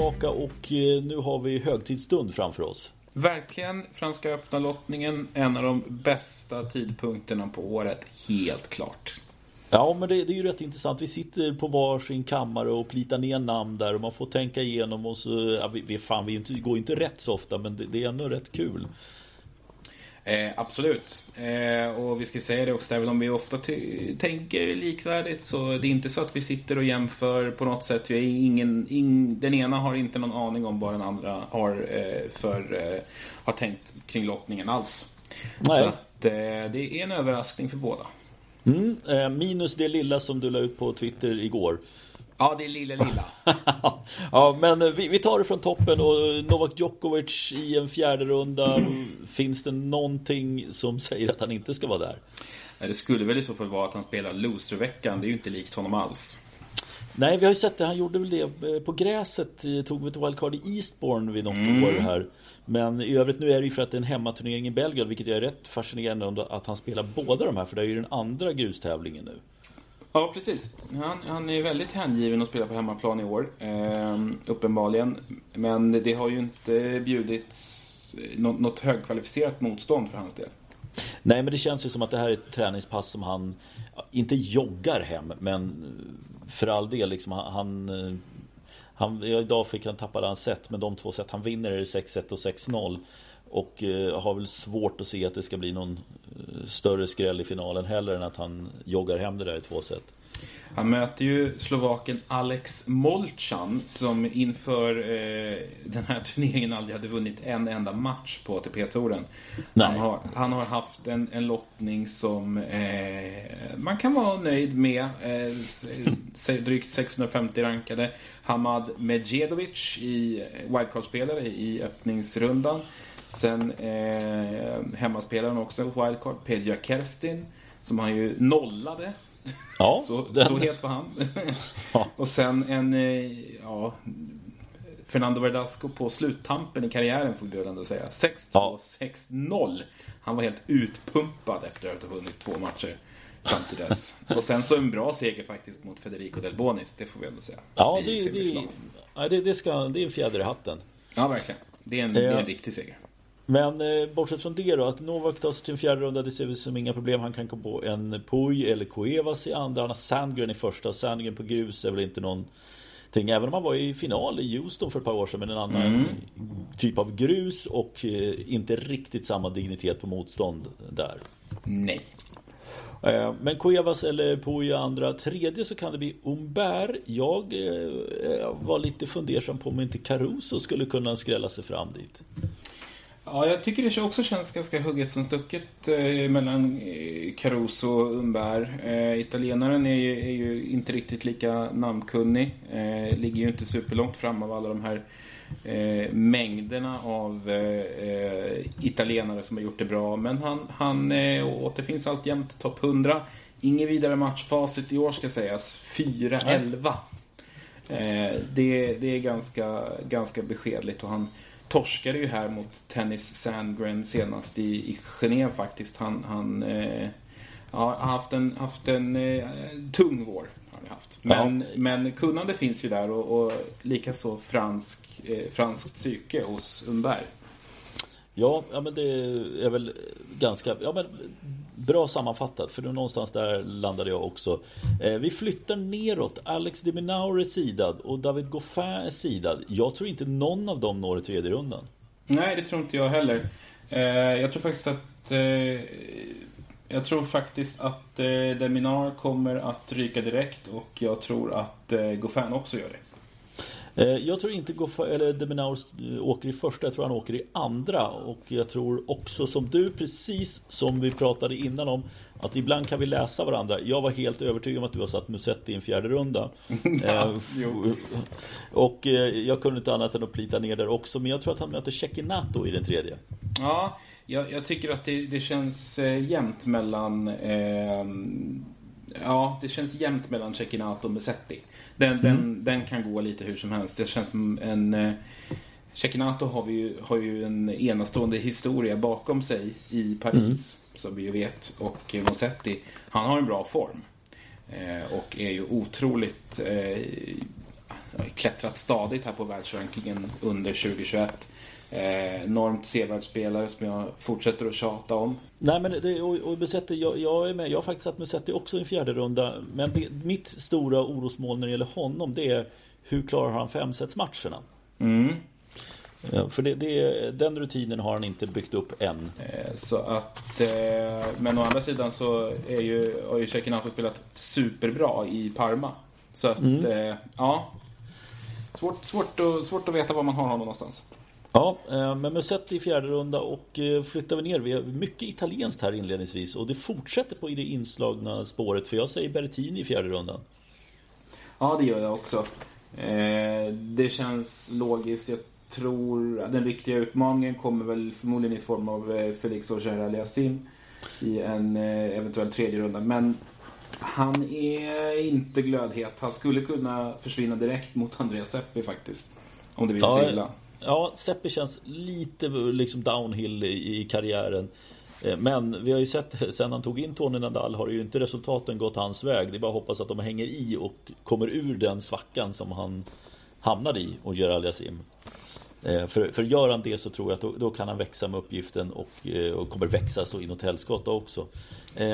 tillbaka och eh, nu har vi högtidsstund framför oss. Verkligen, Franska öppna lottningen, en av de bästa tidpunkterna på året, helt klart. Ja, men det, det, är ju rätt intressant. Vi sitter på varsin kammare och plitar ner namn där och man får tänka igenom och så, ja, vi, vi, fan, vi går inte rätt så ofta, men det, det är ändå rätt kul. Eh, absolut. Eh, och vi ska säga det också, även om vi ofta tänker likvärdigt så det är inte så att vi sitter och jämför på något sätt. Vi är ingen, in, den ena har inte någon aning om vad den andra har, eh, för, eh, har tänkt kring lottningen alls. Nej. Så att, eh, det är en överraskning för båda. Mm, eh, minus det lilla som du la ut på Twitter igår. Ja, det är lilla, lilla. ja, men eh, vi, vi, tar det från toppen och Novak Djokovic i en fjärde runda. Finns det någonting som säger att han inte ska vara där? Det skulle väl i så fall vara att han spelar loserveckan. Det är ju inte likt honom alls. Nej, vi har ju sett det. Han gjorde väl det eh, på gräset. Tog ett wildcard i Eastbourne vid något mm. år här. Men i övrigt nu är det ju för att det är en hemmaturnering i Belgrad, vilket är rätt fascinerande att han spelar båda de här, för det är ju den andra grustävlingen nu. Ja, precis. Han, han är väldigt hängiven att spela på hemmaplan i år, eh, uppenbarligen. Men det har ju inte bjudits eh, något, något högkvalificerat motstånd för hans del. Nej, men det känns ju som att det här är ett träningspass som han inte joggar hem, men eh, för all del, liksom, han, eh, han, idag fick han tappade han set, men de två set han vinner är det 6-1 och 6-0. Och eh, har väl svårt att se att det ska bli någon eh, större skräll i finalen heller än att han joggar hem det där i två set. Han möter ju slovaken Alex Molchan som inför eh, den här turneringen aldrig hade vunnit en enda match på ATP-touren. Han har, han har haft en, en lottning som eh, man kan vara nöjd med. Eh, drygt 650 rankade. Hamad Medjedovic i wildcard-spelare i öppningsrundan. Sen eh, hemmaspelaren också, wildcard, Pedja Kerstin. Som han ju nollade. Ja, så, den... så het var han. ja. Och sen en, eh, ja, Fernando Verdasco på sluttampen i karriären får vi väl ändå säga. 6-2, ja. 6-0. Han var helt utpumpad efter att ha vunnit två matcher fram till dess. Och sen så en bra seger faktiskt mot Federico Del Bonis, det får vi ändå säga. Ja, det, det, det, det, ska, det är en fjäder i hatten. Ja, verkligen. Det är en, det är en riktig seger. Men eh, bortsett från det då, att Novak tar sig till en fjärde runda, det ser vi som inga problem. Han kan gå på en Puy eller Cuevas i andra. Han har Sandgren i första. Sandgren på grus är väl inte någonting. Även om han var i final i Houston för ett par år sedan med en annan mm. typ av grus och eh, inte riktigt samma dignitet på motstånd där. Nej. Eh, men Cuevas eller Puy andra. Tredje så kan det bli Umber. Jag eh, var lite fundersam på om inte Caruso skulle kunna skrälla sig fram dit. Ja, jag tycker det också känns ganska hugget som stucket eh, mellan eh, Caruso och Umberr. Eh, italienaren är ju, är ju, inte riktigt lika namnkunnig. Eh, ligger ju inte superlångt fram av alla de här eh, mängderna av eh, italienare som har gjort det bra. Men han, han eh, återfinns alltjämt topp 100. Ingen vidare matchfacit i år ska sägas. 4-11. det, det är ganska, ganska beskedligt och han torskade ju här mot Tennis Sandgren senast i, i Genève faktiskt. Han, han eh, har haft en, haft en eh, tung vår. Har haft. Men, ja. men kunnande finns ju där och, och likaså fransk, eh, franskt psyke hos Umberg. Ja, ja, men det är väl ganska ja, men bra sammanfattat. För någonstans där landade jag också. Eh, vi flyttar neråt. Alex de Minaur är sidad och David Goffin är sidad. Jag tror inte någon av dem når tredje rundan. Nej, det tror inte jag heller. Eh, jag tror faktiskt att eh, jag tror faktiskt att eh, Deminar kommer att ryka direkt och jag tror att eh, Goffin också gör det. Eh, jag tror inte Goff eller Deminaurs eh, åker i första, jag tror han åker i andra. Och jag tror också som du, precis som vi pratade innan om, att ibland kan vi läsa varandra. Jag var helt övertygad om att du har satt Musetti i en fjärde runda. ja, eh, och jag kunde inte annat än att plita ner där också. Men jag tror att han möter Cecchinato i den tredje. Ja, jag, jag tycker att det, det känns jämnt mellan eh, Ja, det känns jämnt mellan Cecchinato och Musetti. Den, mm. den, den kan gå lite hur som helst. Det känns som en... Eh, Cecchinato har, vi ju, har ju en enastående historia bakom sig i Paris. Mm. Som vi ju vet. Och Musetti, han har en bra form. Eh, och är ju otroligt... Eh, klättrat stadigt här på världsrankingen under 2021. Eh, enormt sevärd spelare som jag fortsätter att tjata om. Nej men det, och, och Musetti, jag, jag, är med. Jag har faktiskt satt Musetti också i en fjärde runda. Men mitt stora orosmål när det gäller honom det är hur klarar han femsetsmatcherna? Mm. Ja, för det, det, den rutinen har han inte byggt upp än. Eh, så att, eh, men å andra sidan så är ju, har ju Cecchinato spelat superbra i Parma. Så att, mm. eh, ja. Svårt, svårt, att, svårt att veta var man har honom någonstans. Ja, eh, men Musetti i fjärde runda och eh, flyttar vi ner. Vi har mycket italienskt här inledningsvis och det fortsätter på i det inslagna spåret för jag säger Berrettini i fjärde rundan. Ja, det gör jag också. Eh, det känns logiskt. Jag tror den riktiga utmaningen kommer väl förmodligen i form av Felix Auger Aliassime i en eventuell tredje runda. Men han är inte glödhet. Han skulle kunna försvinna direkt mot Andreas Seppi faktiskt. Om det vill sig illa. Ja, Seppi känns lite liksom downhill i, i karriären. Eh, men vi har ju sett sen han tog in Tony Nadal har ju inte resultaten gått hans väg. Det är bara att hoppas att de hänger i och kommer ur den svackan som han hamnade i och gör Aliasim. Eh, för, för gör han det så tror jag att då, då kan han växa med uppgiften och, eh, och kommer växa så inåt helskotta också.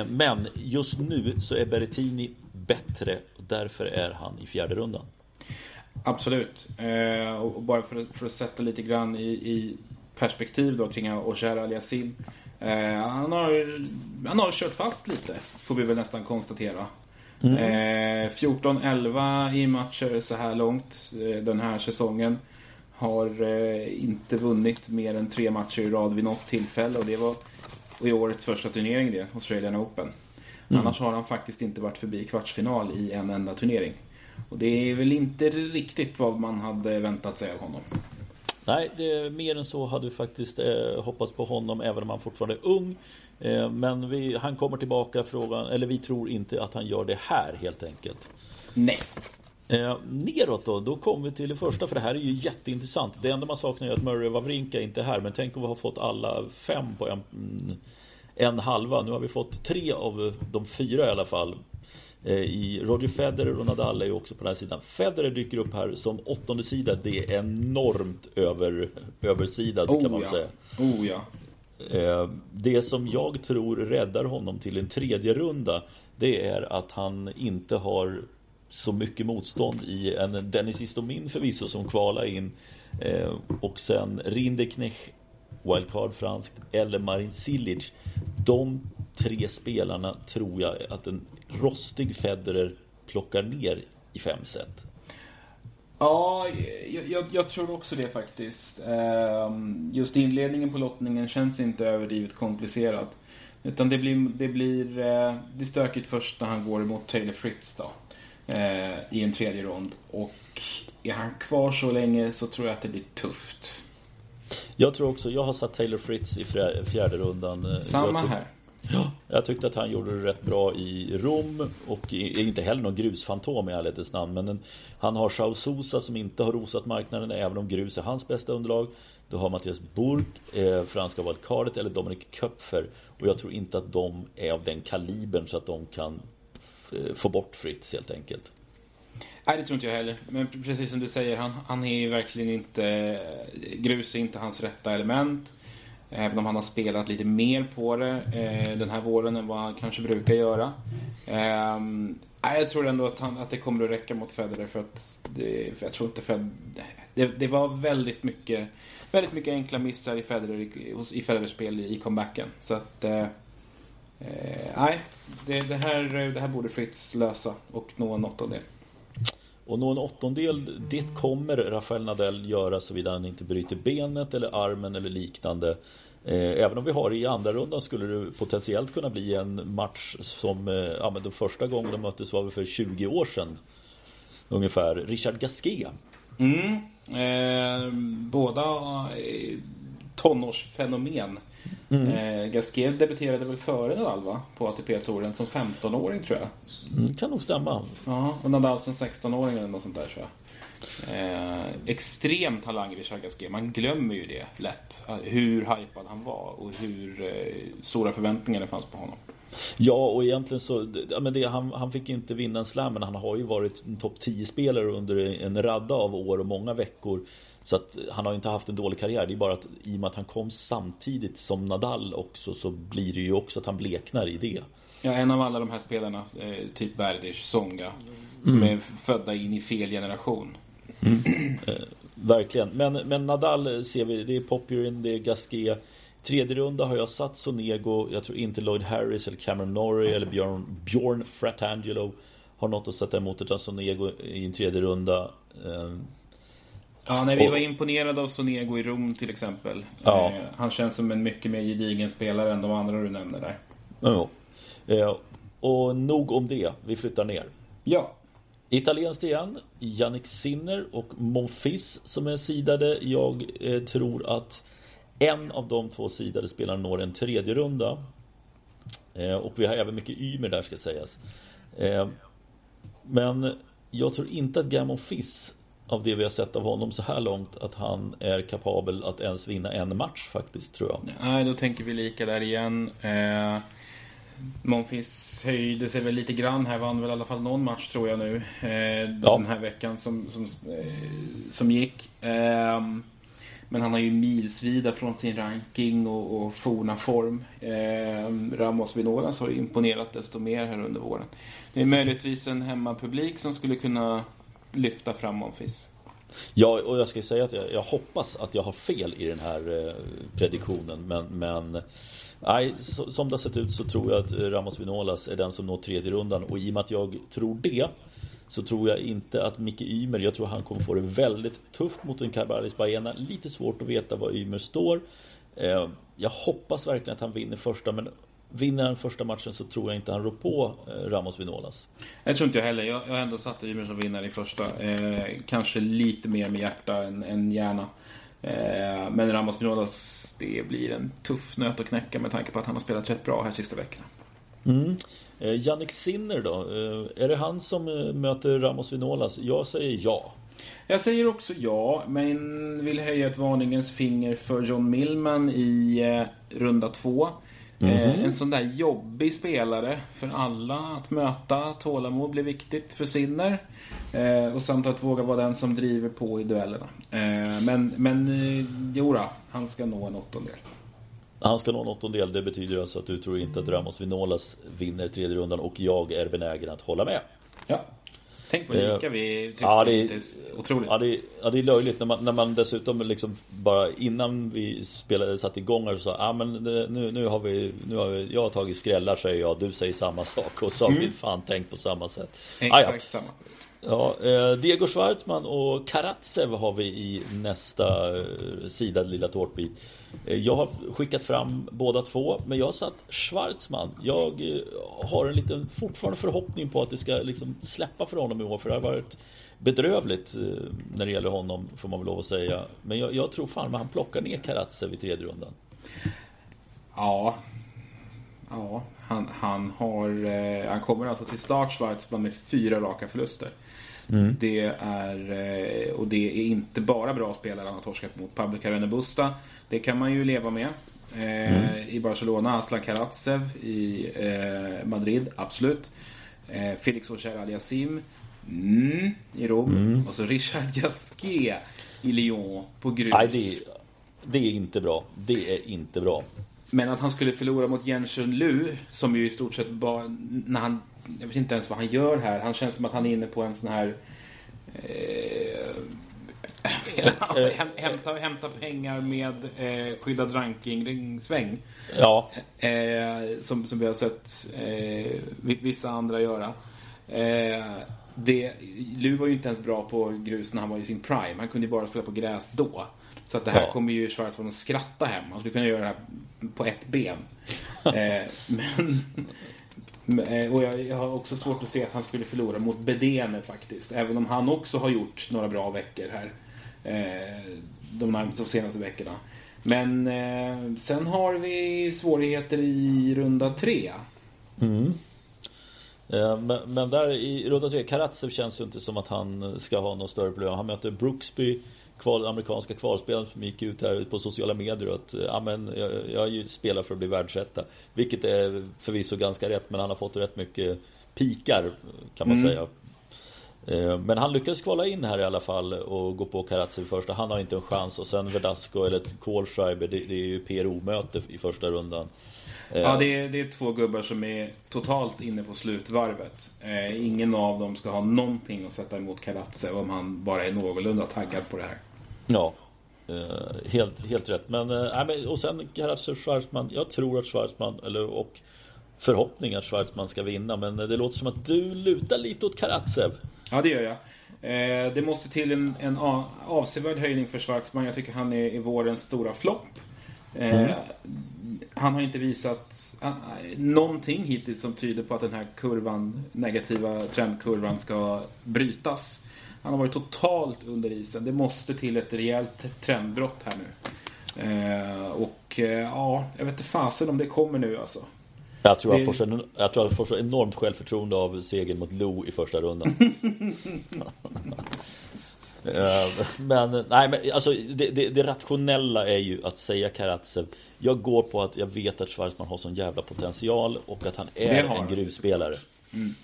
Men just nu så är Berrettini bättre och därför är han i fjärde rundan. Absolut. Eh, och bara för att, för att sätta lite grann i, i perspektiv då kring Oshar Aliasim. Eh, han, har, han har kört fast lite, får vi väl nästan konstatera. Mm. Eh, 14-11 i matcher så här långt eh, den här säsongen. Har eh, inte vunnit mer än tre matcher i rad vid något tillfälle och det var i årets första turnering det, Australian Open. Mm. Annars har han faktiskt inte varit förbi kvartsfinal i en enda turnering. Och det är väl inte riktigt vad man hade väntat sig av honom. Nej, det, mer än så hade vi faktiskt eh, hoppats på honom även om han fortfarande är ung. Eh, men vi, han kommer tillbaka frågan, eller vi tror inte att han gör det här helt enkelt. Nej. Eh, neråt då, då kommer vi till det första för det här är ju jätteintressant. Det enda man saknar är att Murray och Wawrinka inte är här. Men tänk om vi har fått alla fem på en, en halva. Nu har vi fått tre av de fyra i alla fall i Roger Federer och Nadal är ju också på den här sidan. Federer dyker upp här som åttonde sida. Det är enormt över, översidat oh, kan man ja. säga. Oh, ja. Eh, det som jag tror räddar honom till en tredje runda Det är att han inte har så mycket motstånd i en Dennis Istomin förvisso som kvalar in eh, Och sen Rinderknech Wildcard franskt eller Marin Cilic De tre spelarna tror jag att en rostig Federer plockar ner i fem set. Ja, jag, jag, jag, tror också det faktiskt. Ehm, just inledningen på lottningen känns inte överdrivet komplicerad. Utan det blir, det blir, eh, det blir stökigt först när han går emot Taylor Fritz då. Eh, I en tredje rond. Och är han kvar så länge så tror jag att det blir tufft. Jag tror också, jag har satt Taylor Fritz i fjärde rundan. Samma här. Ja, jag tyckte att han gjorde det rätt bra i Rom och är inte heller någon grusfantom i ärlighetens namn. Men en, han har Sousa som inte har rosat marknaden även om grus är hans bästa underlag. Du har Mattias Burk, eh, franska wildcardet eller Dominic Köpfer. Och jag tror inte att de är av den kalibern så att de kan eh, få bort Fritz helt enkelt. Nej, det tror inte jag heller. Men precis som du säger, han, han är ju verkligen inte... Grus är inte hans rätta element. Även om han har spelat lite mer på det eh, den här våren än vad han kanske brukar göra. Eh, jag tror ändå att, han, att det kommer att räcka mot Federer för att det, för jag tror inte Fed, det, det, var väldigt mycket, väldigt mycket enkla missar i Federer, i, i Federers spel i comebacken. Så att eh, eh, nej, det, det, här, det här borde Fritz lösa och nå en åttondel. Och någon åttondel, det kommer Rafael Nadal göra såvida han inte bryter benet eller armen eller liknande. Eh, även om vi har i andra rundan skulle det potentiellt kunna bli en match som, eh, ja men den första gången de möttes var väl för 20 år sedan. Ungefär. Richard Gasquet. Mm. Eh, båda eh, tonårsfenomen. Mm. Eh, Gasquet debuterade väl före Nadal va? På ATP-touren som 15-åring tror jag. Mm, kan nog stämma. Ja, och Nadal som 16-åring eller något sånt där tror jag. Eh, extrem talang Richard Gasquet. Man glömmer ju det lätt. Hur hypad han var och hur eh, stora förväntningar det fanns på honom. Ja, och egentligen så... Ja, men det, han, han fick inte vinna en slam, men han har ju varit en topp 10-spelare under en radda av år och många veckor. Så att han har inte haft en dålig karriär. Det är bara att i och med att han kom samtidigt som Nadal också så blir det ju också att han bleknar i det. Ja, en av alla de här spelarna, eh, typ Berdych, Songa, som mm. är födda in i fel generation. Mm. Eh, verkligen. Men, men Nadal ser vi, det är Popyrin, det är Gasquet. Tredje runda har jag satt Sonego. Jag tror inte Lloyd Harris eller Cameron Norrie eller Björn, Björn Fratangelo har något att sätta emot utan Sonego i en tredje runda. Eh, Ja, nej, vi var imponerade av Sonego i Rom till exempel. Ja. Eh, han känns som en mycket mer gedigen spelare än de andra du nämner där. Ja. Eh, och nog om det, vi flyttar ner. Ja. Italienskt igen, Jannik Sinner och Monfils som är sidade. Jag eh, tror att en av de två sidade spelarna når en tredje runda. Eh, och vi har även mycket Ymer där ska sägas. Eh, men jag tror inte att Gammon Fiss av det vi har sett av honom så här långt att han är kapabel att ens vinna en match faktiskt, tror jag. Nej, då tänker vi lika där igen. Eh, Monfils höjde sig väl lite grann här, vann väl i alla fall någon match tror jag nu. Eh, ja. Den här veckan som, som, eh, som gick. Eh, men han har ju milsvida från sin ranking och, och forna form. Eh, Ramos Vinolas har ju imponerat desto mer här under våren. Det är möjligtvis en hemmapublik som skulle kunna lyfta fram Monfils. Ja, och jag ska säga att jag, jag, hoppas att jag har fel i den här eh, prediktionen. Men, men nej, så, som det har sett ut så tror jag att Ramos Vinolas är den som når tredje rundan. Och i och med att jag tror det så tror jag inte att Micke Ymer, jag tror han kommer få det väldigt tufft mot en Carbalis Baena. Lite svårt att veta var Ymer står. Eh, jag hoppas verkligen att han vinner första, men Vinner han första matchen så tror jag inte han rår på eh, Ramos Vinolas. Jag tror inte jag heller. Jag, jag har ändå satt Ymer som vinnare i första. Eh, kanske lite mer med hjärta än, än hjärna. Eh, men Ramos Vinolas, det blir en tuff nöt att knäcka med tanke på att han har spelat rätt bra här sista veckorna. Mm. Eh, Jannik Sinner då? Eh, är det han som eh, möter Ramos Vinolas? Jag säger ja. Jag säger också ja, men vill höja ett varningens finger för John Millman i eh, runda två. Mm -hmm. En sån där jobbig spelare för alla att möta. Tålamod blir viktigt för Sinner. Eh, och samt att våga vara den som driver på i duellerna. Men, men jodå, han ska nå en åttondel. Han ska nå en åttondel. Det betyder alltså att du tror inte att Ramos Vinolas vinner tredje rundan och jag är benägen att hålla med. Ja, Tänk vad lika vi tycker ja, det är, det otroligt. Ja det, är, ja, det är löjligt när man, när man dessutom liksom bara innan vi spelade, satt igång och sa ah, men nu, nu har vi, nu har vi, jag har tagit skrällar säger jag, du säger samma sak och så har mm. vi fan tänkt på samma sätt. Exakt ah, ja. samma. Ja, eh, Diego Schwartzman och Karatsev har vi i nästa eh, sida, lilla tårtbit. Eh, jag har skickat fram båda två, men jag har satt Schwartzman. Jag eh, har en liten fortfarande förhoppning på att det ska liksom släppa för honom i år, för det har varit bedrövligt eh, när det gäller honom, får man väl lov att säga. Men jag, jag tror fan att han plockar ner Karatsev i tredje rundan. Ja, Ja, han, han, har, eh, han kommer alltså till start Schwartzman, med fyra raka förluster. Mm. Det är, eh, och det är inte bara bra spelare han har torskat mot. Pablo Carrene Busta, det kan man ju leva med. Eh, mm. I Barcelona, Aslan Karatsev i eh, Madrid, absolut. Felix Auger Aliasim mm, i Rom. Mm. Och så Richard Gasquet i Lyon på grus. Nej, det, det är inte bra. Det är inte bra. Men att han skulle förlora mot Jensen Lu, som ju i stort sett bara, när han, jag vet inte ens vad han gör här. Han känns som att han är inne på en sån här eh, hämta, hämta pengar med eh, skyddad ranking-sväng. Ja. Eh, som, som vi har sett eh, vissa andra göra. Eh, det, Lu var ju inte ens bra på grus när han var i sin prime. Han kunde ju bara spela på gräs då. Så att det här ja. kommer ju Schwarz att skratta hem. Han skulle kunna göra det här på ett ben. eh, men, Eh, och jag, jag, har också svårt att se att han skulle förlora mot Bedene faktiskt. Även om han också har gjort några bra veckor här. Eh, de, de senaste veckorna. Men eh, sen har vi svårigheter i runda tre. Mm. Eh, men, men, där i runda tre, Karatsev känns ju inte som att han ska ha något större problem. Han möter Brooksby kval, amerikanska kvalspelaren som gick ut här på sociala medier att ja, men, jag, jag spelar för att bli världsetta. Vilket är förvisso ganska rätt men han har fått rätt mycket pikar kan man mm. säga. Eh, men han lyckades kvala in här i alla fall och gå på Karatsev i första. Han har inte en chans och sen Verdasco eller Kohlschreiber det, det är ju PRO-möte i första rundan. Eh, ja, det är, det är två gubbar som är totalt inne på slutvarvet. Eh, ingen av dem ska ha någonting att sätta emot Karatsev om han bara är någorlunda taggad på det här. Ja, eh, helt, helt rätt. Men, eh, och sen Karatsev Schwarzman. Jag tror att Schwarzman, eller och förhoppning att Schwarzman ska vinna. Men det låter som att du lutar lite åt Karatsev. Ja, det gör jag. Eh, det måste till en, en avsevärd höjning för Schwarzman. Jag tycker han är i vårens stora flopp. Eh, mm. Han har inte visat uh, någonting hittills som tyder på att den här kurvan, negativa trendkurvan ska brytas. Han har varit totalt under isen. Det måste till ett rejält trendbrott här nu. Eh, och eh, ja, jag vet inte fasen om det kommer nu alltså. Jag tror, det... jag, får så, jag tror jag får så enormt självförtroende av segern mot Lo i första rundan. Eh, men nej, men alltså det, det, det, rationella är ju att säga Karatsev. Jag går på att jag vet att Schwarzman har sån jävla potential och att han är en gruvspelare. Mm.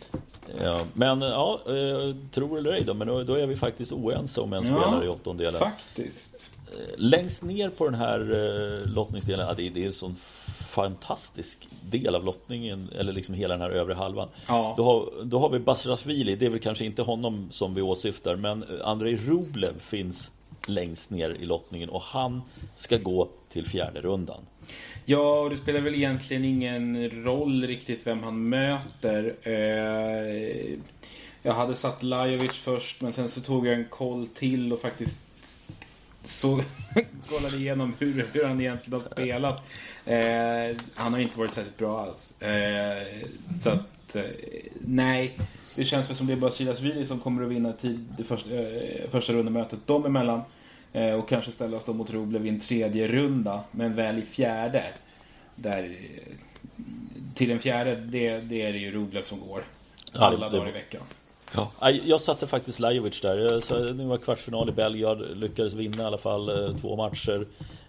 Ja, men ja, eh, tror eller ej då, men då, är vi faktiskt oense om en ja, spelare i åttondelen. Faktiskt. Eh, längst ner på den här lottningsdelen, ja, det, det är en sån fantastisk del av lottningen, eller liksom hela den här övre halvan. Ja. Då, har, då har vi Basrashvili, det är väl kanske inte honom som vi åsyftar, men Andrei Rublev finns längst ner i lottningen och han ska gå till fjärde rundan. Ja, och det spelar väl egentligen ingen roll riktigt vem han möter. Eh, jag hade satt Lajovic först, men sen så tog jag en koll till och faktiskt så kollade igenom hur, hur han egentligen har spelat. Eh, han har inte varit särskilt bra alls. Eh, så att, eh, nej. Det känns väl som det är bara Chilasvili som kommer att vinna tid, det första, eh, första rundemötet dem emellan. Eh, och kanske ställas då mot Rublev i en tredje runda, men väl i fjärde. Där, eh, till en fjärde, det, det är det ju Rublev som går. Alla dagar i veckan. Ja. Jag satte faktiskt Lajovic där. Det var kvartsfinal i Belgrad. Lyckades vinna i alla fall eh, två matcher.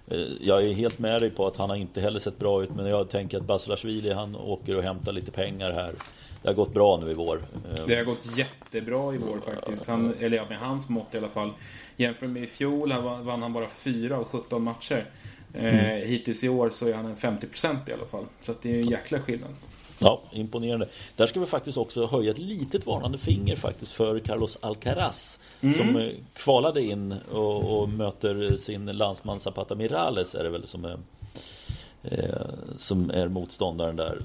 Eh, jag är helt med dig på att han har inte heller sett bra ut. Men jag tänker att Basilashvili han åker och hämtar lite pengar här. Det har gått bra nu i vår. Eh, det har gått jättebra i vår faktiskt. Han, eller ja, med hans mått i alla fall. Jämfört med i fjol vann han bara 4 av 17 matcher. Mm. Eh, hittills i år så är han en 50% i alla fall. Så det är en jäkla skillnad. Ja, imponerande. Där ska vi faktiskt också höja ett litet varnande finger faktiskt för Carlos Alcaraz. Mm. Som eh, kvalade in och, och, möter sin landsman Zapata Mirales är det väl som är, eh, som är motståndaren där.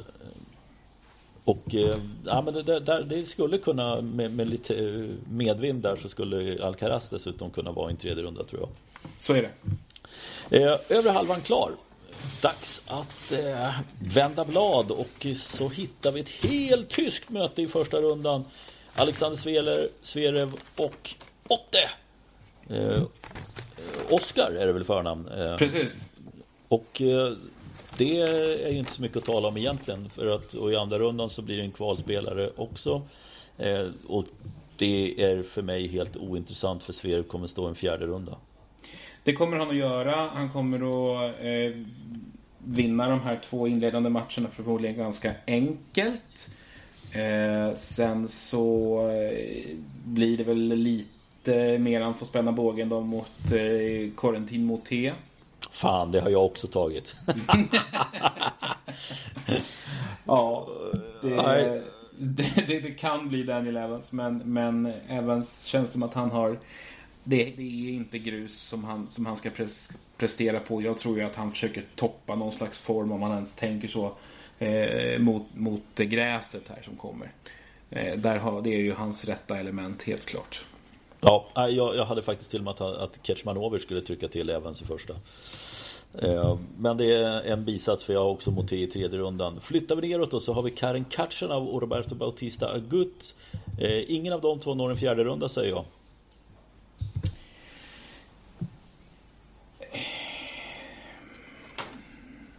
Och eh, ja, men det, där, det skulle kunna med, med, lite medvind där så skulle Alcaraz dessutom kunna vara i en tredje runda tror jag. Så är det. Eh, övre halvan klar. Dags att eh, vända blad och så hittar vi ett helt tyskt möte i första rundan. Alexander Sveler, Zverev och Otte. Eh, Oskar är det väl förnamn? Eh, Precis. Och eh, det är ju inte så mycket att tala om egentligen. För att och i andra rundan så blir det en kvalspelare också. Eh, och det är för mig helt ointressant för Sverige kommer stå en fjärde runda. Det kommer han att göra. Han kommer att eh, vinna de här två inledande matcherna förmodligen ganska enkelt. Eh, sen så eh, blir det väl lite mer han får spänna bågen då mot eh, Corentin Moté. Fan, det har jag också tagit. ja, det, det, det, det, kan bli Daniel Evans, men, men Evans känns som att han har det, det, är inte grus som han, som han ska pres, prestera på. Jag tror ju att han försöker toppa någon slags form, om man ens tänker så, eh, mot, mot gräset här som kommer. Eh, där har, det är ju hans rätta element, helt klart. Ja, jag, jag hade faktiskt till och med att, att Kecmanovic skulle trycka till Evans i första. Eh, men det är en bisats för jag har också Moti i tredje rundan. Flyttar vi neråt då så har vi Karin Katchanov och Roberto Bautista Agut. Eh, ingen av de två når en fjärde runda säger jag.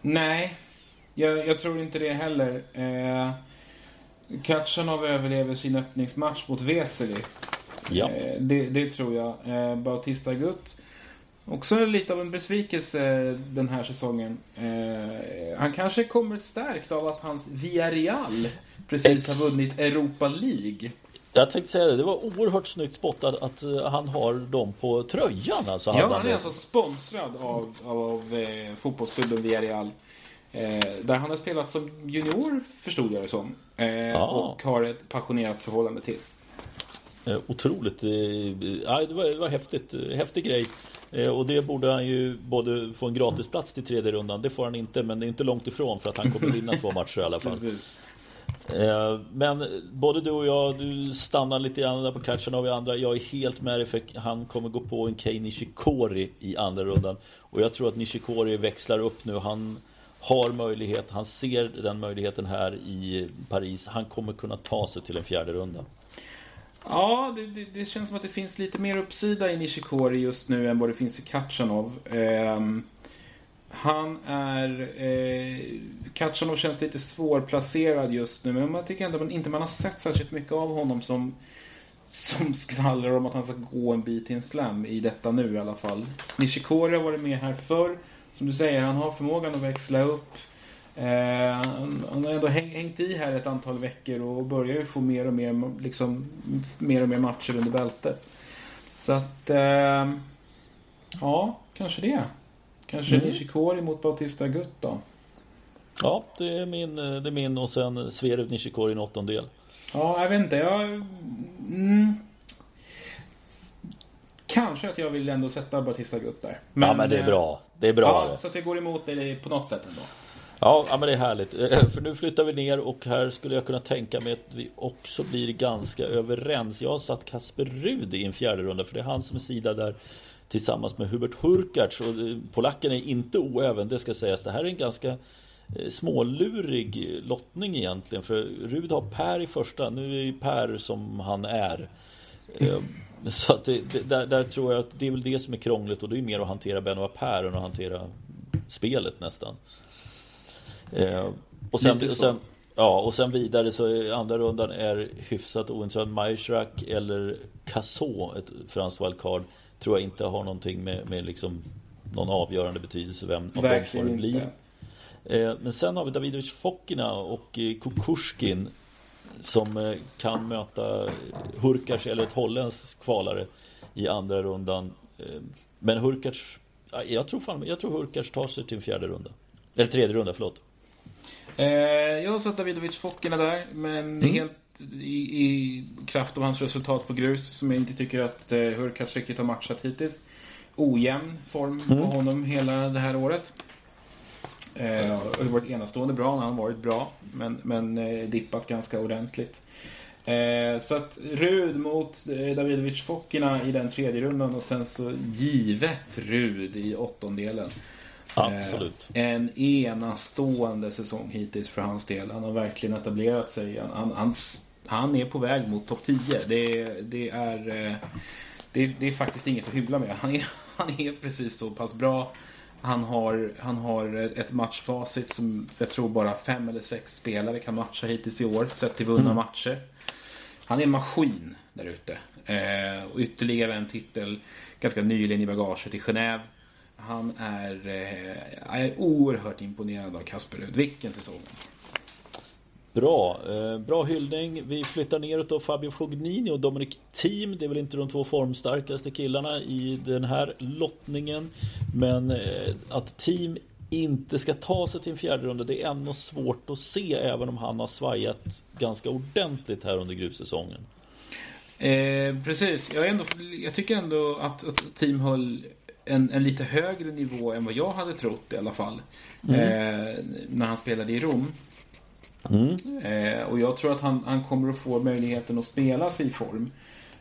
Nej, jag, jag, tror inte det heller. Eh, Katjanov överlever sin öppningsmatch mot Vesely. Ja. Eh, det, det, tror jag. Eh, Bautista Gutt Också lite av en besvikelse den här säsongen. Eh, han kanske kommer stärkt av att hans Villarreal precis har vunnit Europa League. Jag tänkte säga det, det var oerhört snyggt spottat att han har dem på tröjan. Alltså, ja, han är alltså sponsrad av, av, av eh, fotbollsklubben Villarreal. Eh, där han har spelat som junior, förstod jag det som. Eh. Och har ett passionerat förhållande till. Eh, otroligt. Eh, ja, det, var, det var häftigt. Eh, häftig grej. Och det borde han ju både få en gratisplats till tredje rundan. Det får han inte, men det är inte långt ifrån för att han kommer vinna två matcher i alla fall. Precis. Men både du och jag, du stannar lite grann där på catchen av andra. Jag är helt med dig för han kommer gå på en Kei Nishikori i andra rundan. Och jag tror att Nishikori växlar upp nu. Han har möjlighet, han ser den möjligheten här i Paris. Han kommer kunna ta sig till en fjärde runda. Ja, det, det, det känns som att det finns lite mer uppsida i Nishikori just nu än vad det finns i Kachanov. Eh, han är... Eh, Kachanov känns lite svårplacerad just nu, men man tycker ändå man, inte man har sett särskilt mycket av honom som, som skvallrar om att han ska gå en bit till en slam i detta nu i alla fall. Nishikori har varit med här förr. Som du säger, han har förmågan att växla upp. Eh, han, har ändå häng, hängt i här ett antal veckor och börjar ju få mer och mer, liksom, mer, och mer matcher under bältet. Så att... Eh, ja, kanske det. Kanske mm. Nishikori mot Bautista Gutt då. Ja, det är min, det är min och sen Zverev Nishikori i en åttondel. Ja, jag vet inte. Jag... Mm, kanske att jag vill ändå sätta Bautista Gutt där. Men, ja, men det är bra. Det är bra. Ja, så att jag går emot det på något sätt ändå. Ja, men det är härligt. Eh, för nu flyttar vi ner och här skulle jag kunna tänka mig att vi också blir ganska överens. Jag har satt Kasper Rud i en fjärde runda för det är han som är sida där tillsammans med Hubert Hurkacz. Och eh, polacken är inte oäven, det ska sägas. Det här är en ganska eh, smålurig lottning egentligen. För Rud har Per i första. Nu är ju Per som han är. Ehm, så att det, det, där, där, tror jag att det är väl det som är krångligt och det är mer att hantera Benoit Per än att hantera spelet nästan. Eh, och, sen, sen, ja, och sen vidare så är andra rundan är hyfsat ointressant. Majstrak eller Cassot, ett franskt wildcard, tror jag inte har någonting med, med liksom någon avgörande betydelse vem av dem det blir. Eh, men sen har vi Davidovic Fokina och eh, Kukushkin som eh, kan möta Hurkacz eller ett holländskt kvalare i andra rundan. Eh, men Hurkacz, jag tror, fan, jag tror Hurkacz tar sig till en fjärde runda. Eller tredje runda, förlåt. Eh, jag satt Davidovic Fokina där, men mm. helt i, i, kraft av hans resultat på grus som jag inte tycker att eh, Hurkacz riktigt har matchat hittills. Ojämn form mm. på honom hela det här året. Eh, har varit enastående bra när han varit bra, men, men eh, dippat ganska ordentligt. Eh, så att Rud mot eh, Davidovic Fokina i den tredje rundan och sen så givet Rud i åttondelen. Absolut. Eh, en enastående säsong hittills för hans del. Han har verkligen etablerat sig. Han, han, han är på väg mot topp 10. Det, det, är, eh, det, det, är faktiskt inget att hybla med. Han är, han är precis så pass bra. Han har, han har ett matchfacit som jag tror bara fem eller sex spelare kan matcha hittills i år, sett till vunna mm. matcher. Han är en maskin där ute. Eh, och ytterligare en titel ganska nyligen i bagaget i Genève. Han är, eh, är oerhört imponerad av Kasper Rud. Vilken säsong! Bra, eh, bra hyllning. Vi flyttar neråt då Fabio Fognini och Dominic Thiem. Det är väl inte de två formstarkaste killarna i den här lottningen. Men eh, att Thiem inte ska ta sig till en fjärde runda det är ändå svårt att se även om han har svajat ganska ordentligt här under grussäsongen. Eh, precis, jag, ändå, jag tycker ändå att, att Team höll en, en, lite högre nivå än vad jag hade trott i alla fall. Mm. Eh, när han spelade i Rom. Mm. Eh, och jag tror att han, han, kommer att få möjligheten att spela sig i form.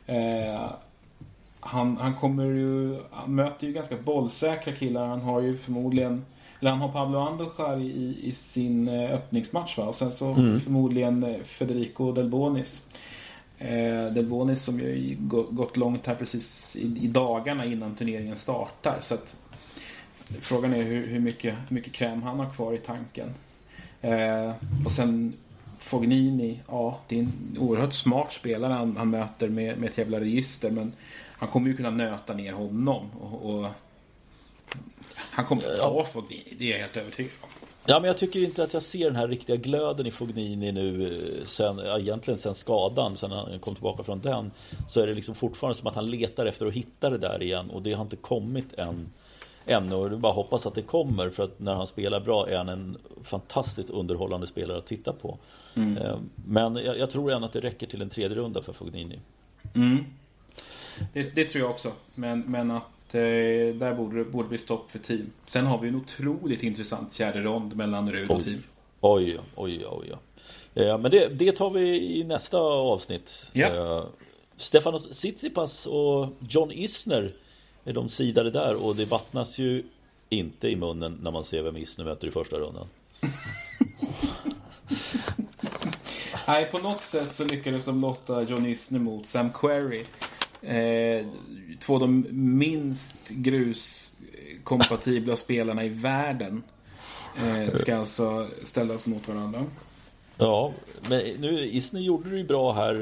Eh, han, han kommer ju, han möter ju ganska bollsäkra killar. Han har ju förmodligen, eller han har Pablo Andujar i, i sin eh, öppningsmatch va? Och sen så mm. förmodligen eh, Federico Delbonis. Eh, Delbonis som ju gått långt här precis i, i, dagarna innan turneringen startar. Så att Frågan är hur, hur, mycket, hur mycket kräm han har kvar i tanken. Eh, och sen Fognini, ja det är en oerhört smart spelare han, han möter med, med ett jävla register men han kommer ju kunna nöta ner honom och, och Han kommer att ta Fognini, det är jag helt övertygad om. Ja, men jag tycker inte att jag ser den här riktiga glöden i Fognini nu eh, sen, ja, egentligen sen skadan, sen han kom tillbaka från den. Så är det liksom fortfarande som att han letar efter att hitta det där igen och det har inte kommit än. Ännu och bara hoppas att det kommer för att när han spelar bra är han en fantastiskt underhållande spelare att titta på. Mm. Eh, men jag, jag, tror ändå att det räcker till en tredje runda för Fognini. Mm. Det, det, tror jag också. Men, men att eh, där borde det borde bli stopp för team. Sen har vi en otroligt intressant fjärde rond mellan Rud och team. Oj, oj, oj. oj. Eh, men det, det tar vi i nästa avsnitt. Ja. Eh, Stefanos Tsitsipas och John Isner är de sidade där och det vattnas ju inte i munnen när man ser vem Isner möter i första rundan. Nej, på något sätt så lyckades de lotta John Isner mot Sam Querrey. Eh, två av de minst gruskompatibla spelarna i världen eh, ska alltså ställas mot varandra. Ja, men nu Isner gjorde det ju bra här.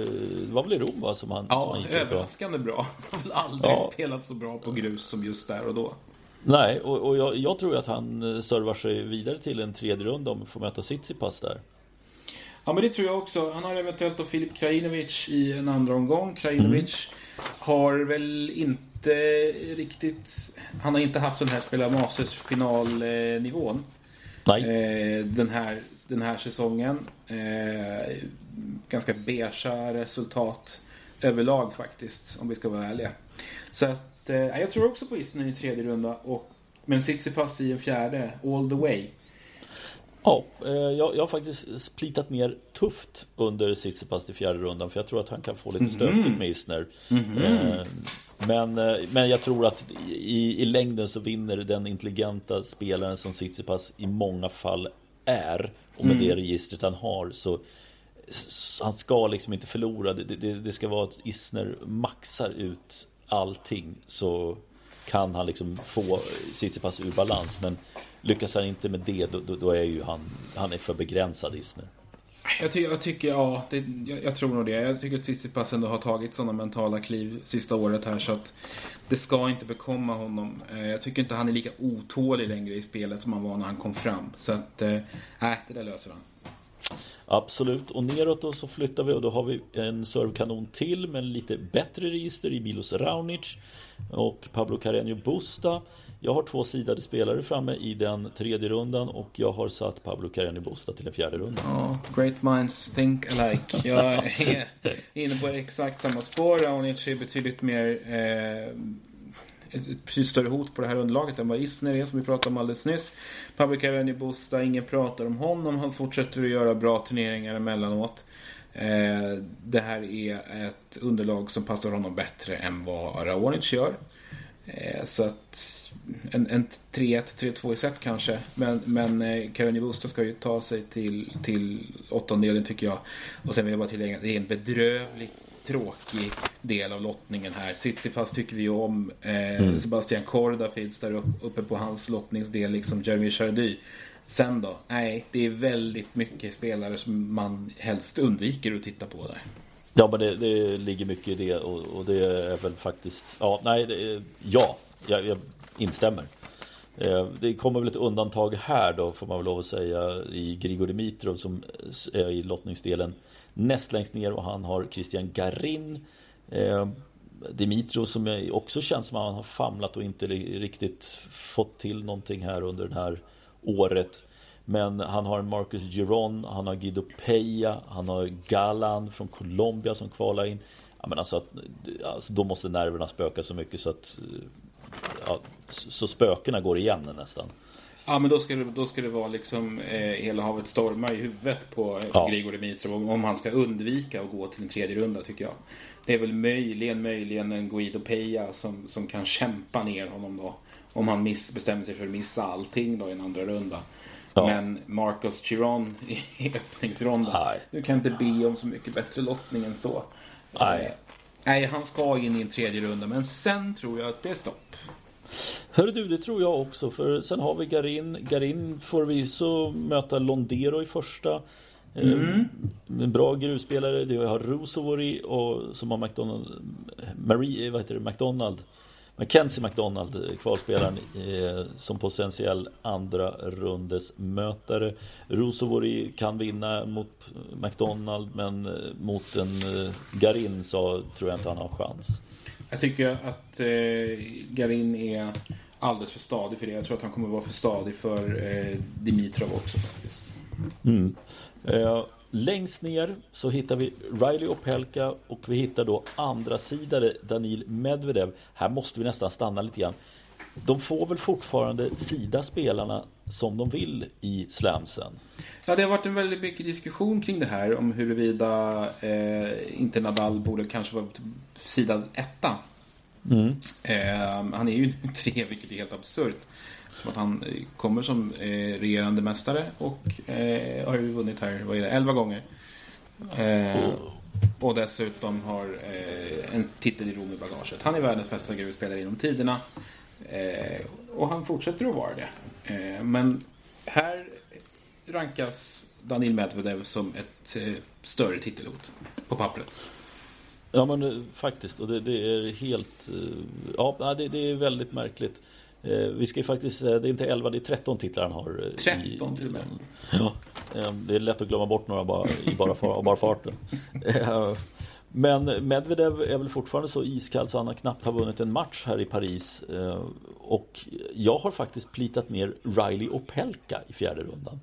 Det var väl i Rom va? Som han, ja, som han gick överraskande bra. bra. Han har väl aldrig ja. spelat så bra på grus som just där och då. Nej, och, och jag, jag, tror att han eh, servar sig vidare till en tredje runda om vi får möta Tsitsipas där. Ja, men det tror jag också. Han har eventuellt då Filip Krajinovic i en andra omgång. Krajinovic mm. har väl inte riktigt... Han har inte haft den här spela Masters-finalnivån. Nej. Eh, den, här, den här säsongen. Eh, ganska beiga resultat överlag faktiskt, om vi ska vara ärliga. Så att, eh, jag tror också på Isner i tredje runda. Och, men Tsitsipas i en fjärde, all the way. Ja, eh, jag, jag har faktiskt plitat ner tufft under Tsitsipas i fjärde rundan för jag tror att han kan få lite stökigt mm. med Isner. Mm. Men, eh, men jag tror att i, i längden så vinner den intelligenta spelaren som Tsitsipas i många fall är och med mm. det registret han har så han ska liksom inte förlora. Det, det, det ska vara att Isner maxar ut allting så kan han liksom få Tsitsipas ur balans. Men Lyckas han inte med det, då, då är ju han, han är för begränsad Isner. Jag, ty jag tycker, ja, det, jag, jag, tror nog det. Jag tycker att Tsitsipas ändå har tagit sådana mentala kliv sista året här så att det ska inte bekomma honom. Eh, jag tycker inte han är lika otålig längre i spelet som han var när han kom fram. Så att, nej, äh, det där löser han. Absolut, och neråt då så flyttar vi och då har vi en servkanon till med lite bättre register i Milos Raonic och Pablo Carreño Busta. Jag har två sidade spelare framme i den tredje rundan och jag har satt Pablo Carreño Busta till den fjärde rundan. Ja, great minds think alike. Jag är inne på exakt samma spår. Raonic är betydligt mer eh, ett precis större hot på det här underlaget än vad Isner är som vi pratade om alldeles nyss. Pablo Carreño Busta, ingen pratar om honom. Han fortsätter att göra bra turneringar emellanåt. Eh, det här är ett underlag som passar honom bättre än vad Raonic gör. Eh, så att en, en 3-1, 3-2 i set kanske. Men, men eh, Carolina Busta ska ju ta sig till, till åttondelen tycker jag. Och sen vill jag bara tillägga att det är en bedrövligt tråkig del av lottningen här. Tsitsipas tycker vi om. Eh, mm. Sebastian Korda finns där uppe på hans lottningsdel, liksom Jeremy Chardy. Sen då? Nej, det är väldigt mycket spelare som man helst undviker att titta på där. Ja, men det, det ligger mycket i det och, och, det är väl faktiskt... Ja, nej, det, ja, jag, jag instämmer. Eh, det kommer väl ett undantag här då får man väl lov att säga i Grigor Dimitrov som är i lottningsdelen näst längst ner och han har Christian Garin. Eh, Dimitro som också känns som att han har famlat och inte riktigt fått till någonting här under det här året. Men han har Marcus Giron, han har Guido Peja, han har Galan från Colombia som kvalar in. Ja, men alltså, alltså, då måste nerverna spöka så mycket så att ja, så spökena går igen nästan. Ja, men då ska det, då ska det vara liksom eh, hela havet stormar i huvudet på, på ja. Grigor Dimitrov om han ska undvika att gå till en tredje runda tycker jag. Det är väl möjligen, möjligen en Guido Peja som, som kan kämpa ner honom då. Om han miss, bestämmer sig för att missa allting då i en andra runda. Ja. Men Marcos Chiron i öppningsrondan. Du kan inte be om så mycket bättre lottning än så. Nej. Eh, nej, han ska in i en tredje runda. Men sen tror jag att det är stopp. Hör du, det tror jag också. För sen har vi Garin. Garin får vi så möta Londero i första. Mm. En bra grusspelare. Det har Rusovori och som har McDonald, Marie, vad heter det, McDonald Mackenzie McDonald, kvalspelaren eh, som potentiell andra rundes mötare. Rosovori kan vinna mot McDonald men eh, mot en eh, Garin så tror jag inte han har chans. Jag tycker att eh, Garin är alldeles för stadig för det. Jag tror att han kommer vara för stadig för eh, Dimitrov också faktiskt. Mm. Eh, längst ner så hittar vi Riley Opelka och vi hittar då andra sidan Danil Medvedev. Här måste vi nästan stanna lite grann. De får väl fortfarande sida spelarna som de vill i slamsen. Ja, det har varit en väldigt mycket diskussion kring det här om huruvida eh, inte Nadal borde kanske vara sida etta. Mm. Eh, han är ju tre, vilket är helt absurt. Som att han eh, kommer som eh, regerande mästare och eh, har ju vunnit här, vad är det, 11 gånger. Eh, och dessutom har eh, en titel i Rom i bagaget. Han är världens bästa gruvspelare genom tiderna. Eh, och han fortsätter att vara det. Eh, men här rankas Danil Medvedev som ett större titelhot på pappret. Ja men faktiskt och det, det är helt Ja det, det är väldigt märkligt Eh, vi ska ju faktiskt säga, det är inte 11, det är 13 titlar han har. 13 till och med. Ja, eh, det är lätt att glömma bort några bara, i bara, far, bara farten. Eh, men Medvedev är väl fortfarande så iskall så han har knappt har vunnit en match här i Paris. Och jag har faktiskt plitat ner Riley och Pelka i fjärde rundan.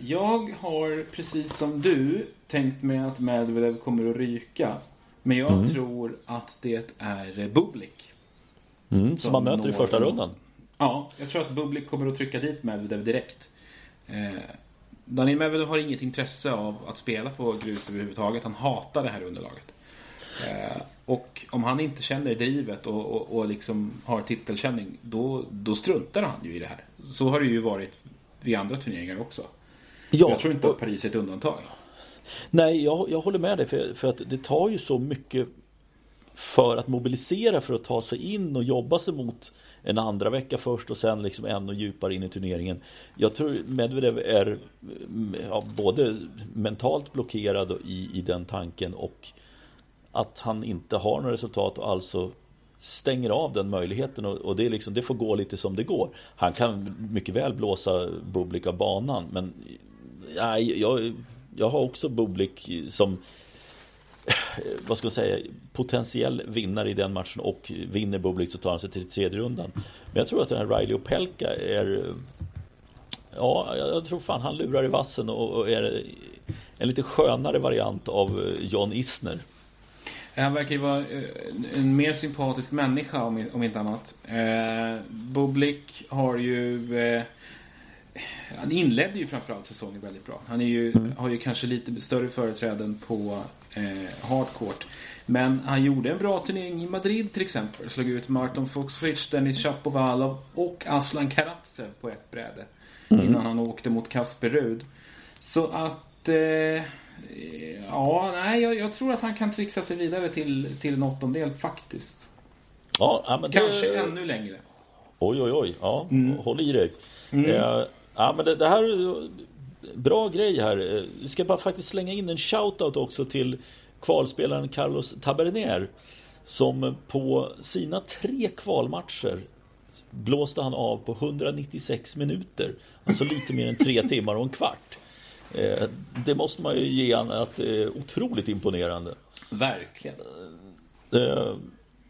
Jag har precis som du tänkt mig att Medvedev kommer att ryka. Men jag mm. tror att det är Bublik. Mm, som man möter i första rundan. Ja, jag tror att Bublik kommer att trycka dit Medvedev direkt. Daniel Medvedev har inget intresse av att spela på grus överhuvudtaget. Han hatar det här underlaget. Eh, och om han inte känner drivet och, och, och liksom har titelkänning, då, då struntar han ju i det här. Så har det ju varit vid andra turneringar också. Ja, jag tror inte att Paris är ett undantag. Nej, jag, jag håller med dig för, för att det tar ju så mycket för att mobilisera för att ta sig in och jobba sig mot en andra vecka först och sen liksom ännu djupare in i turneringen. Jag tror Medvedev är mm, ja, både mentalt blockerad i, i den tanken och att han inte har några resultat och alltså stänger av den möjligheten och, och det, är liksom, det får gå lite som det går. Han kan mycket väl blåsa Bublik av banan men nej, jag, jag har också Bublik som vad ska man säga, potentiell vinnare i den matchen och vinner Bublik så tar han sig till tredje rundan. Men jag tror att den här Riley och Pelka är Ja, jag tror fan han lurar i vassen och är en lite skönare variant av John Isner. Han verkar ju vara eh, en mer sympatisk människa om inte annat. Eh, Bublik har ju eh, han inledde ju framförallt säsongen väldigt bra. Han är ju, mm. har ju kanske lite större företräden på eh, hardcourt. Men han gjorde en bra turnering i Madrid till exempel. Slog ut Martin Foxfitch, Dennis Shapovalov och Aslan Karatsev på ett bräde. Mm. Innan han åkte mot Kasper Rud. Så att... Eh, ja, nej, jag, jag, tror att han kan trixa sig vidare till, till en åttondel faktiskt. Ja, men det... Kanske ännu längre. Oj, oj, oj. Ja, mm. håll i dig. Mm. Eh, ja, men det, det här bra grej här. Vi ska bara faktiskt slänga in en shoutout också till kvalspelaren Carlos Taberner. Som på sina tre kvalmatcher blåste han av på 196 minuter. Alltså lite mer än tre timmar och en kvart. Eh, det måste man ju ge honom att det är otroligt imponerande. Verkligen. Eh,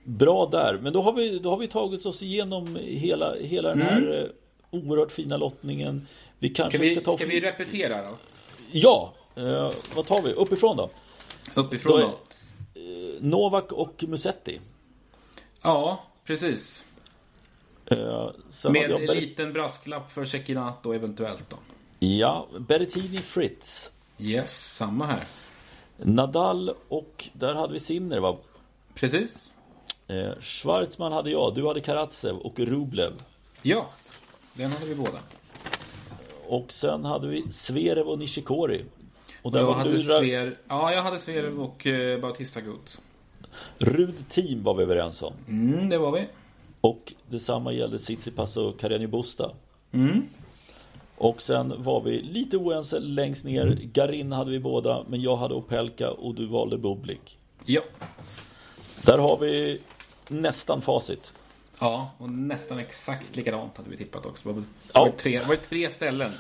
bra där. Men då har vi, då har vi tagit oss igenom hela, hela den här mm. Oerhört fina lottningen. Vi kanske ska vi, ska ta... Ska vi repetera då? Ja! Eh, vad tar vi? Uppifrån då? Uppifrån då? då? Eh, Novak och Musetti. Ja, precis. Eh, Med en liten brasklapp för Cecchinato eventuellt då. Ja, Berrettini Fritz. Yes, samma här. Nadal och där hade vi Sinner va? Precis. Eh, Schwarzman hade jag, du hade Karatsev och Rublev. Ja, den hade vi båda. Och sen hade vi Sverev och Nishikori. Och jag hade du... Sver... Ja, jag hade Sverev och uh, Bautista Gut. Rud team var vi överens om. Mm, det var vi. Och detsamma gällde Tsitsipas och Carreño Busta. Mm. Och sen var vi lite oense längst ner. Garin hade vi båda, men jag hade Opelka och du valde Bublik. Ja. Där har vi nästan facit. Ja, och nästan exakt likadant hade vi tippat också. Var, ja. var, tre, var det tre ställen?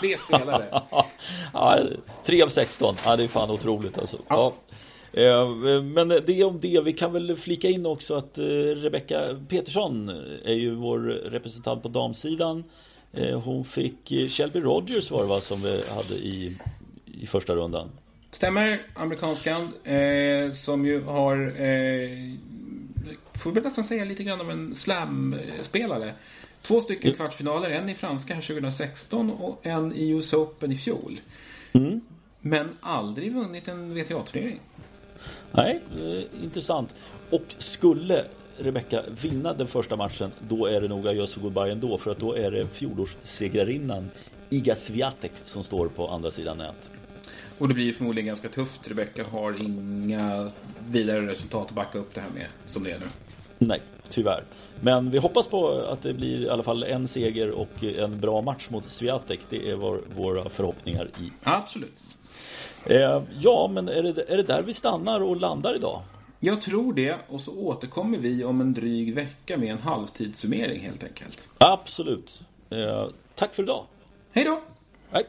Tre spelare. ja, tre av 16. Ja, det är fan otroligt alltså. Ja. ja. Eh, men det om det. Vi kan väl flika in också att eh, Rebecka Petersson är ju vår representant på damsidan. Eh, hon fick Shelby Rogers var det va som vi hade i, i första rundan. Stämmer, amerikanskan eh, som ju har eh, får vi nästan säga lite grann om en slam-spelare. Två stycken mm. kvartsfinaler, en i franska här 2016 och en i US Open i fjol. Mm. Men aldrig vunnit en WTA-turnering. Nej, eh, intressant. Och skulle Rebecca vinna den första matchen, då är det nog jag så goodbye ändå. För att då är det fjolårssegrarinnan Iga Swiatek som står på andra sidan nät. Och det blir förmodligen ganska tufft. Rebecca har inga vidare resultat att backa upp det här med som det är nu. Nej, tyvärr. Men vi hoppas på att det blir i alla fall en seger och en bra match mot Swiatek. Det är vår, våra förhoppningar i. Absolut. Eh, ja, men är det, är det där vi stannar och landar idag? Jag tror det och så återkommer vi om en dryg vecka med en halvtidssummering helt enkelt. Absolut. Eh, tack för idag. Hej då! Hej.